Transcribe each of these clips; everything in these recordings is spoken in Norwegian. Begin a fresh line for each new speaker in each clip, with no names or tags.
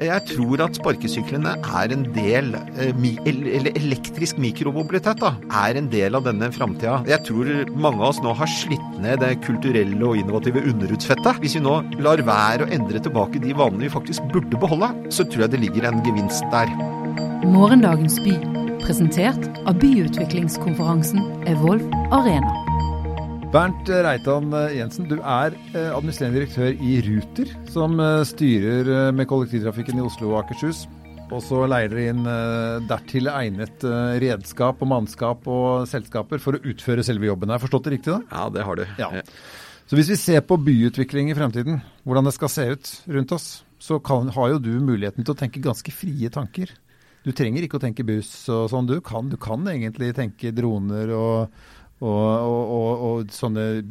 Jeg tror at sparkesyklene er en del, eller elektrisk mikromobilitet, da, er en del av denne framtida. Jeg tror mange av oss nå har slitt ned det kulturelle og innovative underhudsfettet. Hvis vi nå lar være å endre tilbake de vanene vi faktisk burde beholde, så tror jeg det ligger en gevinst der.
Morgendagens by, presentert av byutviklingskonferansen Evolv Arena.
Bernt Reitan Jensen, du er administrerende direktør i Ruter, som styrer med kollektivtrafikken i Oslo og Akershus. Og så leier dere inn dertil egnet redskap og mannskap og selskaper for å utføre selve jobben. Har jeg forstått det riktig da?
Ja, det har du.
Ja. Så hvis vi ser på byutvikling i fremtiden, hvordan det skal se ut rundt oss, så kan, har jo du muligheten til å tenke ganske frie tanker. Du trenger ikke å tenke buss og sånn. Du kan, du kan egentlig tenke droner og, og, og, og, sånne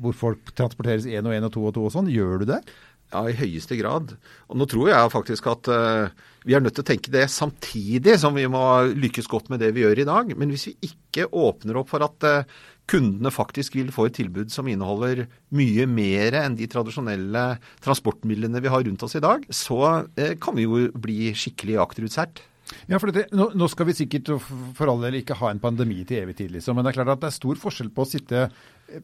hvor folk transporteres én og én og to og to og sånn. Gjør du det?
Ja, i høyeste grad. Og nå tror jeg faktisk at uh, vi er nødt til å tenke det samtidig som vi må lykkes godt med det vi gjør i dag. Men hvis vi ikke åpner opp for at uh, kundene faktisk vil få et tilbud som inneholder mye mer enn de tradisjonelle transportmidlene vi har rundt oss i dag, så uh, kan vi jo bli skikkelig akterutseilt.
Ja, for dette, nå, nå, skal vi sikkert for all del ikke ha en pandemi til evig tid, liksom. Men det er klart at det er stor forskjell på å sitte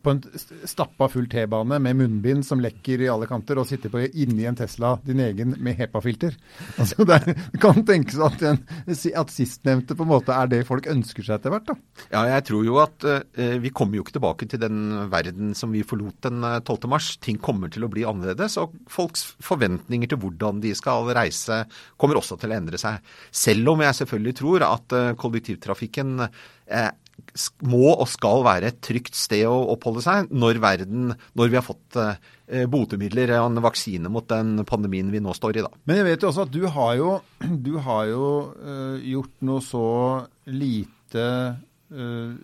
på en stappa full T-bane med munnbind som lekker i alle kanter, og sitter på, inni en Tesla, din egen, med HEPA-filter. Altså, det, kan tenkes at, en, at sistnevnte på en måte er det folk ønsker seg etter hvert. da.
Ja, jeg tror jo at uh, vi kommer jo ikke tilbake til den verden som vi forlot den 12. mars. Ting kommer til å bli annerledes, og folks forventninger til hvordan de skal reise, kommer også til å endre seg. Selv om jeg selvfølgelig tror at uh, kollektivtrafikken uh, må og skal være et trygt sted å oppholde seg når verden, når vi har fått eh, botemidler og en vaksine mot den pandemien vi nå står i. da.
Men jeg vet jo også at du har jo, du har jo uh, gjort noe så lite Uh,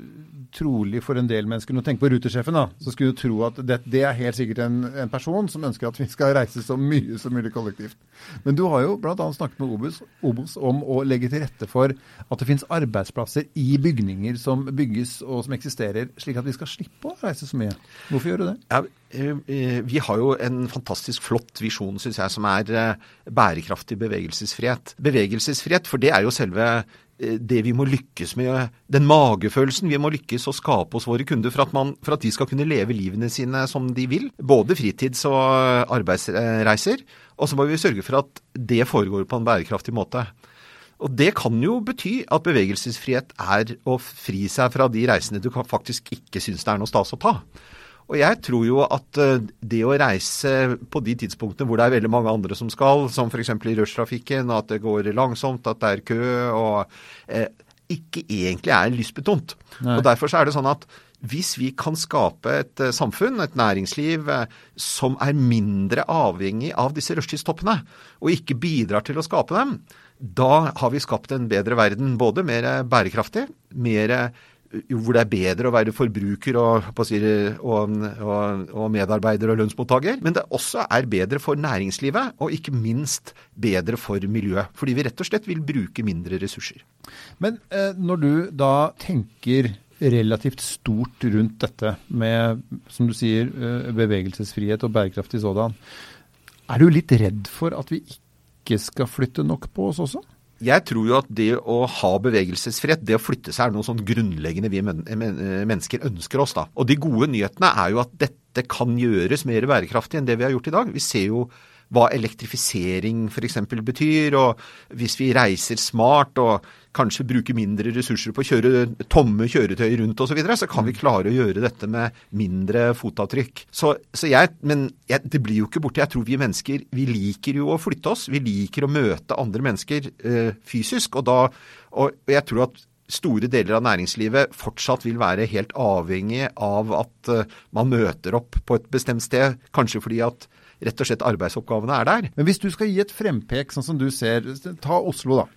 trolig for en del mennesker. Nå tenker på rutesjefen, da. Så skulle du tro at det, det er helt sikkert en, en, person som ønsker at vi skal reise så mye som mulig kollektivt. Men du har jo bl.a. snakket med Obos, Obos, om å legge til rette for at det finnes arbeidsplasser i bygninger som bygges og som eksisterer, slik at vi skal slippe å reise så mye. Hvorfor gjør du det?
Ja, vi har jo en fantastisk flott visjon, syns jeg, som er bærekraftig bevegelsesfrihet. Bevegelsesfrihet, for det er jo selve det vi må lykkes med, den magefølelsen vi må lykkes å skape hos våre kunder for at, man, for at de skal kunne leve livene sine som de vil. Både fritids- og arbeidsreiser. Og så må vi sørge for at det foregår på en bærekraftig måte. Og Det kan jo bety at bevegelsesfrihet er å fri seg fra de reisene du faktisk ikke syns det er noe stas å ta. Og jeg tror jo at det å reise på de tidspunktene hvor det er veldig mange andre som skal, som f.eks. i rushtrafikken, at det går langsomt, at det er kø, og eh, ikke egentlig er lystbetont. Nei. Og Derfor så er det sånn at hvis vi kan skape et samfunn, et næringsliv, som er mindre avhengig av disse rushtidstoppene, og ikke bidrar til å skape dem, da har vi skapt en bedre verden. Både mer bærekraftig, mer hvor det er bedre å være forbruker og, og, og, og, medarbeider og lønnsmottaker. Men det også er bedre for næringslivet, og ikke minst bedre for miljøet. Fordi vi rett og slett vil bruke mindre ressurser.
Men eh, når du da tenker relativt stort rundt dette med, som du sier, bevegelsesfrihet og bærekraftig sådan, er du litt redd for at vi ikke skal flytte nok på oss også?
Jeg tror jo at det å ha bevegelsesfrihet, det å flytte seg, er noe sånn grunnleggende vi men men mennesker ønsker oss. da. Og de gode nyhetene er jo at dette kan gjøres mer bærekraftig enn det vi har gjort i dag. Vi ser jo hva elektrifisering f.eks. betyr, og hvis vi reiser smart og kanskje bruker mindre ressurser på å kjøre tomme kjøretøy rundt osv., så, videre, så kan vi klare å gjøre dette med mindre fotavtrykk. Så, så jeg, Men jeg, det blir jo ikke borte. Jeg tror vi mennesker vi liker jo å flytte oss. Vi liker å møte andre mennesker øh, fysisk. Og, da, og jeg tror at store deler av næringslivet fortsatt vil være helt avhengig av at uh, man møter opp på et bestemt sted. Kanskje fordi at rett og slett arbeidsoppgavene er der.
Men hvis du skal gi et frempek, sånn som du ser, ta Oslo da.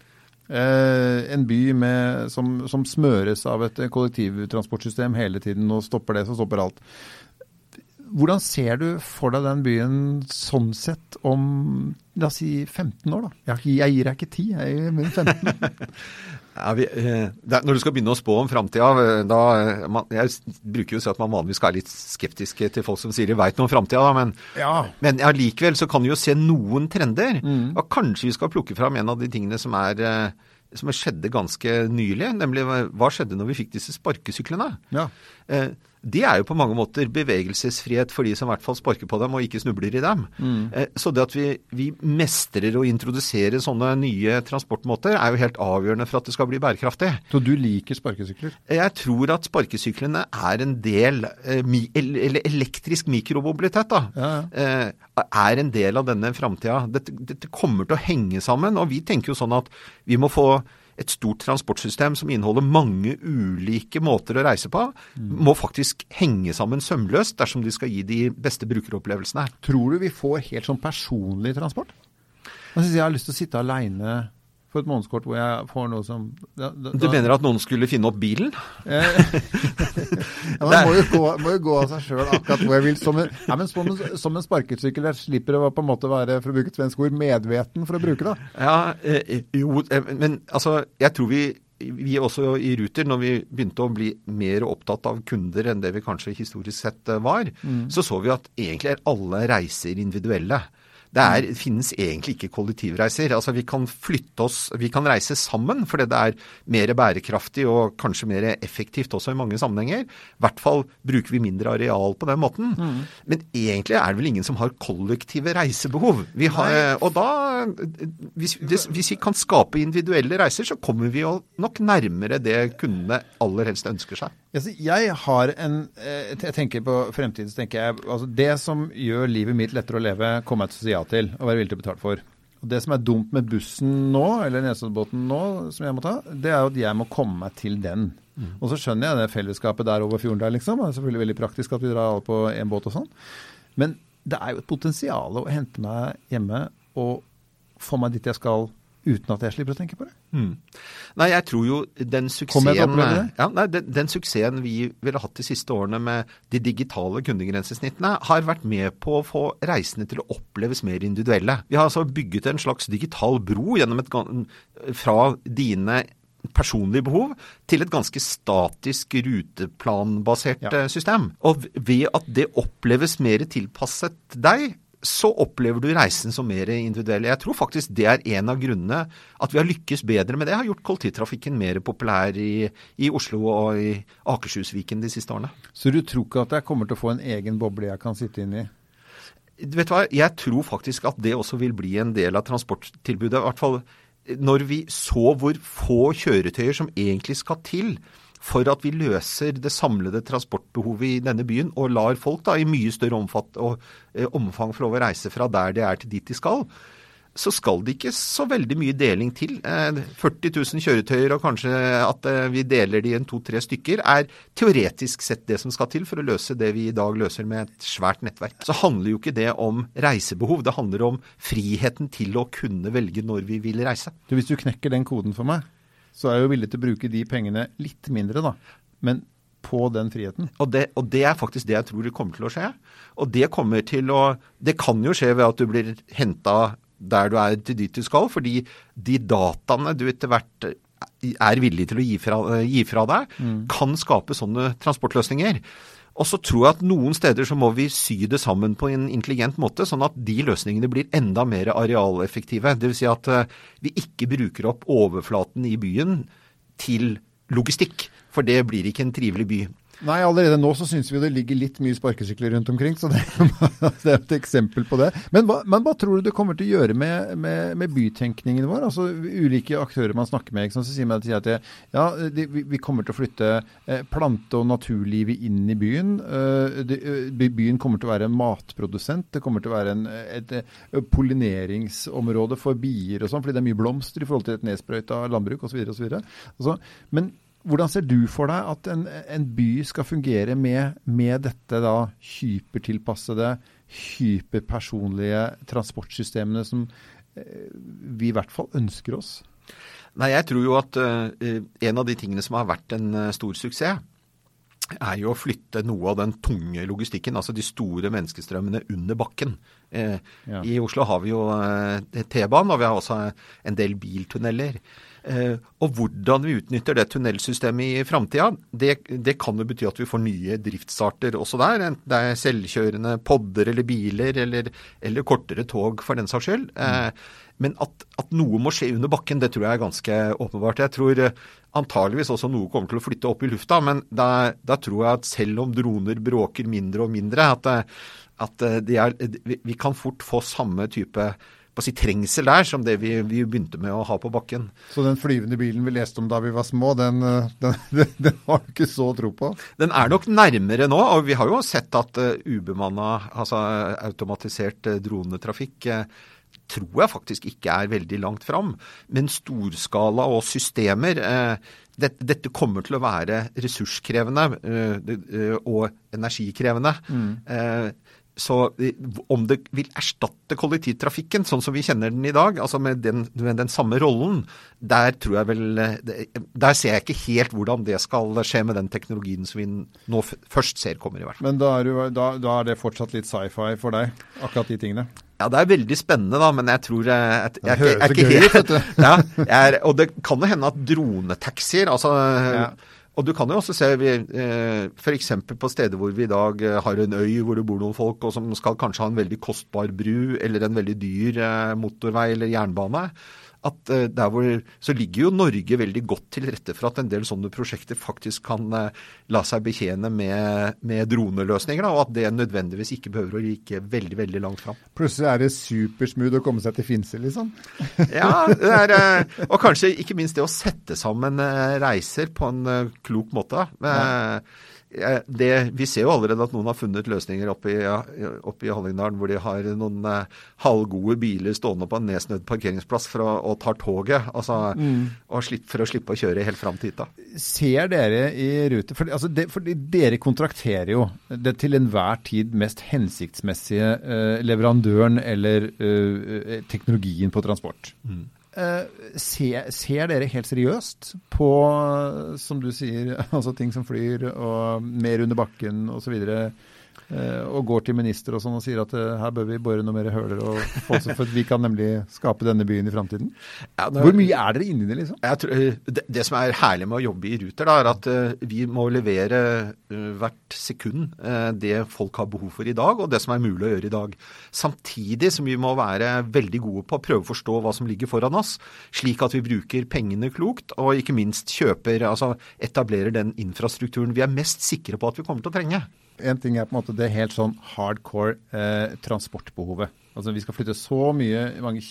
Eh, en by med, som, som, smøres av et kollektivtransportsystem hele tiden og stopper det, så stopper alt. hvordan ser du for deg den byen sånn sett om la oss si 15 år, da? Jeg, jeg gir deg ikke 10, jeg gir min 15.
Ja, vi, eh, det, når du skal begynne å spå om framtida Jeg bruker jo å si at man vanligvis skal være litt skeptisk til folk som sier de veit noe om framtida, men,
Ja.
men allikevel så kan vi jo se noen trender. Og kanskje vi skal plukke fram en av de tingene som er eh, som skjedde ganske nylig, nemlig hva skjedde når vi fikk disse sparkesyklene?
Ja.
Eh, Det er jo på mange måter bevegelsesfrihet for de som i hvert fall sparker på dem og ikke snubler i dem. Mm. Så det at vi, vi mestrer å introdusere sånne nye transportmåter er jo helt avgjørende for at det skal bli bærekraftig.
Så du liker sparkesykler?
Jeg tror at sparkesyklene er en del, eh, eller elektrisk mikromobilitet, da,
Ja,
ja. er en del av denne framtida. Dette, dette kommer til å henge sammen, og vi tenker jo sånn at vi må få et stort transportsystem som inneholder mange ulike måter å reise på, må faktisk henge sammen sømløst dersom de skal gi de beste brukeropplevelsene.
Tror du vi får helt sånn personlig transport? Jeg synes jeg har lyst til å sitte aleine for et månedskort hvor jeg får noe som da, da,
Du mener at noen skulle finne opp bilen?
ja, Man må jo gå, må jo gå av seg sjøl akkurat hvor jeg vil. Som en, ja, men som, en, som en sparkesykkel der slipper å på en måte være for å bruke et svensk ord, medveten for å bruke det.
Ja, eh, jo, eh, men altså, jeg tror vi, vi også i Ruter, når vi begynte å bli mer opptatt av kunder enn det vi kanskje historisk sett var, var, så så vi at egentlig er alle reiser individuelle. Det er, finnes egentlig ikke kollektivreiser. Altså Vi kan flytte oss, vi kan reise sammen fordi det er mer bærekraftig og kanskje mer effektivt også i mange sammenhenger. I hvert fall bruker vi mindre areal på den måten. Men egentlig er det vel ingen som har kollektive reisebehov. Vi har, og da, hvis, hvis hvis vi kan skape individuelle reiser, så kommer vi jo nok nærmere det kundene aller helst ønsker seg.
Jeg har en eh, Jeg tenker på fremtiden, så tenker jeg altså Det som gjør livet mitt lettere å leve, kommer jeg til å si ja til og være villig til å betale for. Og Det som er dumt med bussen nå, eller Nesoddbåten nå, som jeg må ta, det er jo at jeg må komme meg til den. Og så skjønner jeg det fellesskapet der over fjorden der, liksom. Det er selvfølgelig veldig praktisk at vi drar alle på én båt og sånn. Men det er jo et potensial å hente meg hjemme og få meg dit jeg skal, uten at jeg slipper å tenke på det.
Nei, jeg tror jo den suksessen, ja, nei, den, den suksessen vi ville hatt de siste årene med de digitale kundegrensesnittene, har vært med på å få reisende til å oppleves mer individuelle. Vi har altså bygget en slags digital bro et, fra dine personlige behov til et ganske statisk ruteplanbasert
Ja.
eh, system. Og ved at det oppleves mer tilpasset deg, så opplever du reisen som mer individuell. Jeg tror faktisk det er en av grunnene at vi har lykkes bedre med det. Har gjort kollektivtrafikken mer populær i, i Oslo og i Akershusviken de siste årene.
Så du tror ikke at jeg kommer til å få en egen boble jeg kan sitte inne i?
Vet du hva, Jeg tror faktisk at det også vil bli en del av transporttilbudet. I hvert fall når vi så hvor få kjøretøyer som egentlig skal til for at vi løser det samlede transportbehovet i denne byen, og lar folk da i mye større omfatt og, eh, omfang få lov å reise fra der de er til dit de skal, så skal det ikke så veldig mye deling til. Eh, 40 000 kjøretøyer og kanskje at eh, vi deler de i to-tre stykker, er teoretisk sett det som skal til for å løse det vi i dag løser med et svært nettverk. Så handler jo ikke det om reisebehov, det handler om friheten til å kunne velge når vi vil reise.
Du, hvis du knekker den koden for meg, så er jeg jo villig til å bruke de pengene litt mindre, da. Men på den friheten.
Og det, og det er faktisk det jeg tror det kommer til å skje. Og det kommer til å Det kan jo skje ved at du blir henta der du er til dit du skal, fordi de dataene du etter hvert er villig til å gi fra, gi fra deg, kan skape sånne transportløsninger. Og så tror jeg at noen steder så må vi sy det sammen på en intelligent måte, sånn at de løsningene blir enda mer arealeffektive. Dvs. Si at eh, vi ikke bruker opp overflaten i byen til logistikk, for det blir ikke en trivelig by.
Nei, allerede nå så syns vi det ligger litt mye sparkesykler rundt omkring, så det, det er et eksempel på det. Men hva, men hva tror du det kommer til å gjøre med, med, med bytenkningen vår? Altså Ulike aktører man snakker med, så sier man at ja, de, vi, kommer til å flytte eh, plante- og naturlivet inn i byen. Eh, eh, by- byen kommer til å være en matprodusent. Det kommer til å være en, et, eh, pollineringsområde for bier og sånn, fordi det er mye blomster i forhold til et nedsprøyta landbruk osv. Altså, men hvordan ser du for deg at en, en by skal fungere med, med dette da hypertilpassede, hyperpersonlige transportsystemene som eh, vi i hvert fall ønsker oss?
Nei, jeg tror jo at eh, en av de tingene som har vært en eh, stor suksess, er jo å flytte noe av den tunge logistikken, altså de store menneskestrømmene, under bakken.
Ja.
I Oslo har vi jo T-banen, og vi har også en del biltunneler. Eh, og hvordan vi utnytter det tunnelsystemet i framtida, det, det kan jo bety at vi får nye driftsarter også der. Enten det er selvkjørende podder eller biler, eller, eller kortere tog for den saks skyld. Mm. men at, at noe må skje under bakken, det tror jeg er ganske åpenbart. Jeg tror eh, antageligvis også noe kommer til å flytte opp i lufta, men da, da tror jeg at selv om droner bråker mindre og mindre, at, at er, vi, kan fort få samme type si, trengsel der som det vi, vi begynte med å ha på bakken.
Så den flyvende bilen vi leste om da vi var små, den, eh, den, den, den har du ikke så tro på?
Den er nok nærmere nå, og vi har jo sett at uh, ubemanna, altså automatisert uh, dronetrafikk uh, tror jeg faktisk ikke er veldig langt fram. Men storskala og systemer det, Dette kommer til å være ressurskrevende og energikrevende. Mm. Så om det vil erstatte kollektivtrafikken sånn som vi kjenner den i dag, altså med den, med den, samme rollen, der tror jeg vel Der ser jeg ikke helt hvordan det skal skje med den teknologien som vi nå først ser kommer, i hvert fall.
Men da er, du, da, da er det fortsatt litt sci-fi for deg, akkurat de tingene?
Ja, det er veldig spennende, da, men jeg tror jeg, jeg, jeg, jeg, jeg er ikke helt ja, er, Og det kan jo hende at dronetaxier altså ja. Og du kan jo også se eh, f.eks. på steder hvor vi i dag har en øy hvor det bor noen folk, og som skal kanskje ha en veldig kostbar bru eller en veldig dyr motorvei eller jernbane. At der hvor, så ligger jo Norge veldig godt til rette for at en del sånne prosjekter faktisk kan la seg betjene med, med droneløsninger, da, og at det nødvendigvis ikke behøver å like veldig veldig langt fram.
Plutselig er det supersmooth å komme seg til Finse, liksom?
ja, det er, og kanskje ikke minst det å sette sammen reiser på en klok måte. Ja. Det, vi ser jo allerede at noen har funnet løsninger oppe i, oppe i Hallingdalen hvor de har noen uh, halvgode biler stående på en nedsnødd parkeringsplass for å, og tar toget. Altså, mm. slipp, for å slippe å kjøre helt fram til hytta.
Ser dere i rute For, altså det, for dere kontrakterer jo det til enhver tid mest hensiktsmessige eh, leverandøren eller eh, teknologien på transport. Mm. Uh, ser, ser, dere helt seriøst på, som du sier, altså ting som flyr og mer under bakken osv., og går til minister og sånn og sier at uh, her bør vi bore noe mer høler, og få, for vi kan nemlig skape denne byen i framtiden? Ja, Hvor mye er dere inni det, liksom?
Tror, det, det, som er herlig med å jobbe i Ruter, da, er at vi må levere hvert sekund det folk har behov for i dag, og det som er mulig å gjøre i dag. Samtidig som vi må være veldig gode på å prøve å forstå hva som ligger foran oss, slik at vi bruker pengene klokt, og ikke minst kjøper, altså etablerer den infrastrukturen vi er mest sikre på at vi kommer til å trenge.
En ting er på en måte det helt sånn hardcore eh, transportbehovet. Altså Vi skal flytte så mye, mange,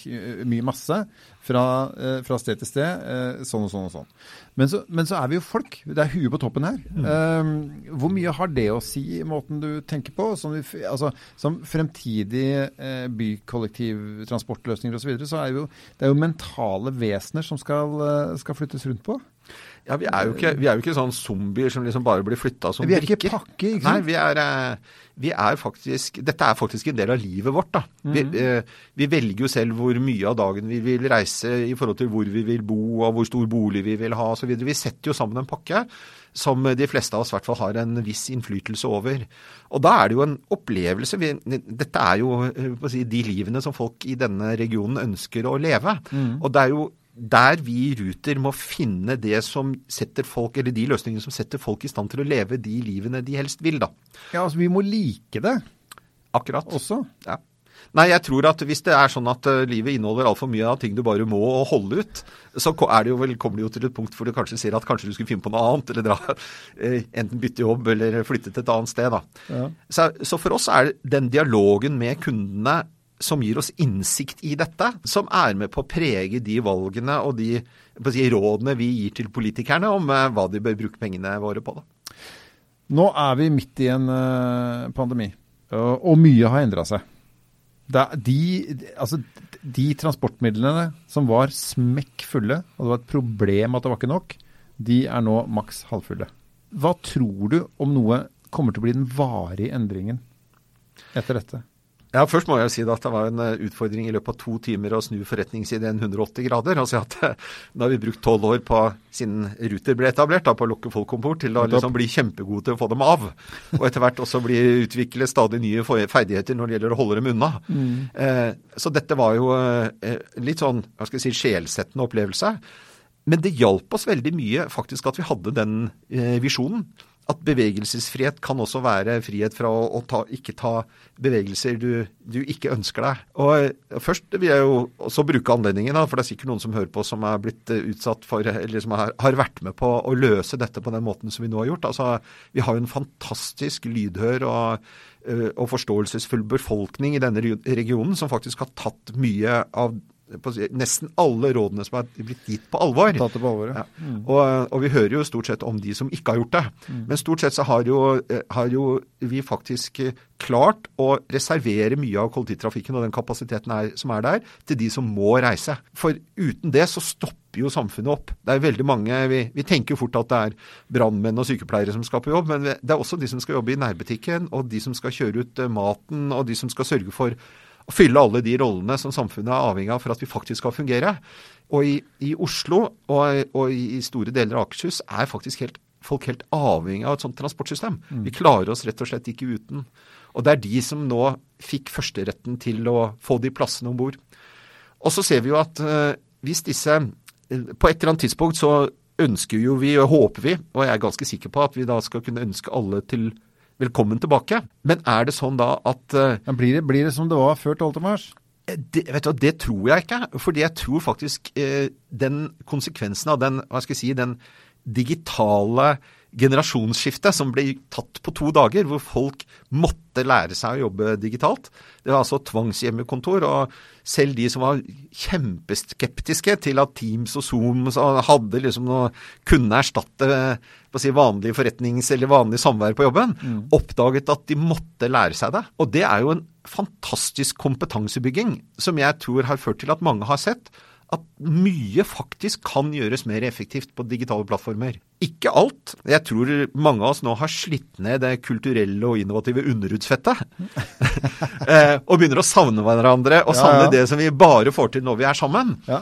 mye masse fra, eh, fra, sted til sted, eh, sånn og sånn og sånn. Men så, men så, er vi jo folk. Det er huet på toppen her. Mm. hvor mye har det å si i måten du tenker på? Som, altså, som fremtidige eh, bykollektivtransportløsninger osv., så, videre, så er jo, det er jo mentale vesener som skal, skal flyttes rundt på.
Ja, vi er, jo ikke, vi er jo ikke sånn zombier som liksom bare blir flytta som
brikker.
Vi
er ikke pakke, ikke sant?
Nei, vi er, vi er, faktisk Dette er faktisk en del av livet vårt, da. Mm. Vi, vi, velger jo selv hvor mye av dagen vi vil reise i forhold til hvor vi vil bo, og hvor stor bolig vi vil ha osv. Vi setter jo sammen en pakke som de fleste av oss i hvert fall har en viss innflytelse over. Og da er det jo en opplevelse vi, Dette er jo si, de livene som folk i denne regionen ønsker å leve. Mm. Og det er jo der vi i Ruter må finne det som setter folk, eller de løsningene som setter folk i stand til å leve de livene de helst vil, da.
Ja, altså vi må like det.
Akkurat.
Også.
Ja. Nei, jeg tror at hvis det er sånn at uh, livet inneholder altfor mye av ting du bare må holde ut, så er det jo vel, kommer det jo til et punkt hvor du kanskje ser at kanskje du skulle finne på noe annet, eller dra, uh, enten bytte jobb eller flytte til et annet sted. da. Ja. Så, så for oss er den dialogen med kundene som gir oss innsikt i dette, som er med på å prege de valgene og de si, rådene vi gir til politikerne om uh, hva de bør bruke pengene våre på. Da.
Nå er vi midt i en uh, pandemi, og mye har endra seg. De, altså, de, transportmidlene som var smekk fulle, og det var et problem at det var ikke nok, de er nå maks halvfulle. Hva tror du om noe kommer til å bli den varige endringen etter dette?
Ja, Først må jeg jo si at det var en eh, utfordring i løpet av to timer å snu forretningsideen 180 grader. Altså at Nå har vi brukt tolv år på, siden Ruter ble etablert, da, på å lokke folk om bord, til å liksom bli kjempegode til å få dem av. Og etter hvert også bli utvikle stadig nye ferdigheter når det gjelder å holde dem unna. Mm. Eh, så dette var jo eh, litt sånn hva skal jeg si, sjelsettende opplevelse. Men det hjalp oss veldig mye faktisk at vi hadde den eh, visjonen at bevegelsesfrihet kan også være frihet fra å, å ta, ikke ta bevegelser du, du, ikke ønsker deg. Og Først vil jeg jo også bruke anledningen, da, for det er sikkert noen som hører på som er blitt eh, utsatt for, eller som har, har, vært med på å løse dette på den måten som vi nå har gjort. Altså, Vi har jo en fantastisk lydhør og, eh, og forståelsesfull befolkning i denne regionen som faktisk har tatt mye av nesten alle rådene som er blitt gitt på alvor.
Tatt det på alvor, ja.
Mm. Og, og, vi hører jo stort sett om de som ikke har gjort det. Mm. Men stort sett så har jo, har jo, vi faktisk klart å reservere mye av kollektivtrafikken og den kapasiteten er, som er der, til de som må reise. For uten det så stopper jo samfunnet opp. Det er veldig mange, Vi, vi tenker jo fort at det er brannmenn og sykepleiere som skal på jobb, men det er også de som skal jobbe i nærbutikken, og de som skal kjøre ut eh, maten, og de som skal sørge for å fylle alle de rollene som samfunnet er avhengig av for at vi faktisk skal fungere. Og i, i Oslo og, og, i store deler av Akershus er faktisk helt, folk helt avhengig av et sånt transportsystem. Mm. Vi klarer oss rett og slett ikke uten. Og det er de som nå fikk førsteretten til å få de plassene om bord. Og så ser vi jo at uh, hvis disse uh, På et eller annet tidspunkt så ønsker jo vi, og håper vi, og jeg er ganske sikker på at vi da skal kunne ønske alle til velkommen tilbake. Men er det sånn da at Men
blir, det, blir, det, som det var før 12. mars?
Eh, det, vet du, det tror jeg ikke. Fordi jeg tror faktisk eh, den konsekvensen av den, hva skal jeg si, den digitale generasjonsskiftet som ble tatt på to dager, hvor folk måtte lære seg å jobbe digitalt. Det var altså tvangshjemmekontor. Og selv de som var kjempeskeptiske til at Teams og Zoom hadde liksom noe, kunne erstatte si, vanlig forretnings- eller vanlig samvær på jobben, mm. oppdaget at de måtte lære seg det. Og det er jo en fantastisk kompetansebygging som jeg tror har ført til at mange har sett at mye faktisk kan gjøres mer effektivt på digitale plattformer. Ikke alt. Jeg tror mange av oss nå har slitt ned det kulturelle og innovative underhudsfettet. Eh, og begynner å savne hverandre og savne ja, ja. det som vi bare får til når vi er sammen. Ja.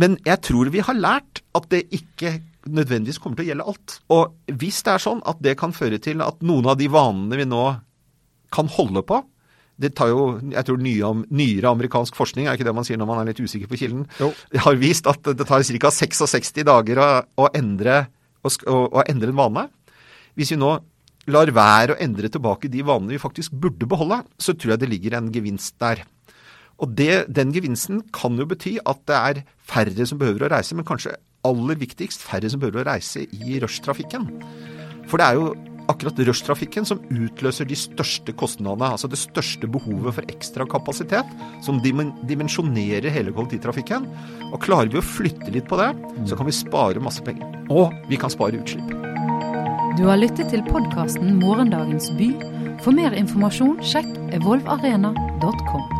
Men jeg tror vi har lært at det ikke nødvendigvis kommer til å gjelde alt. Og hvis det er sånn at det kan føre til at noen av de vanene vi nå kan holde på, det tar jo, jeg tror nye, Nyere amerikansk forskning, er ikke det man sier når man er litt usikker på kilden, jo. har vist at det tar ca. 66 dager å, å, endre, å, å, endre, en vane. Hvis vi nå lar være å endre tilbake de vanene vi faktisk burde beholde, så tror jeg det ligger en gevinst der. Og det, Den gevinsten kan jo bety at det er færre som behøver å reise, men kanskje aller viktigst færre som behøver å reise i rushtrafikken. For det er jo akkurat rushtrafikken som utløser de største kostnadene, altså det største behovet for ekstra kapasitet, som dimensjonerer hele kollektivtrafikken. Og klarer vi å flytte litt på det, så kan vi spare masse penger. Og vi kan spare utslipp.
Du har lyttet til podkasten 'Morgendagens by'. For mer informasjon, sjekk evolvarena.com.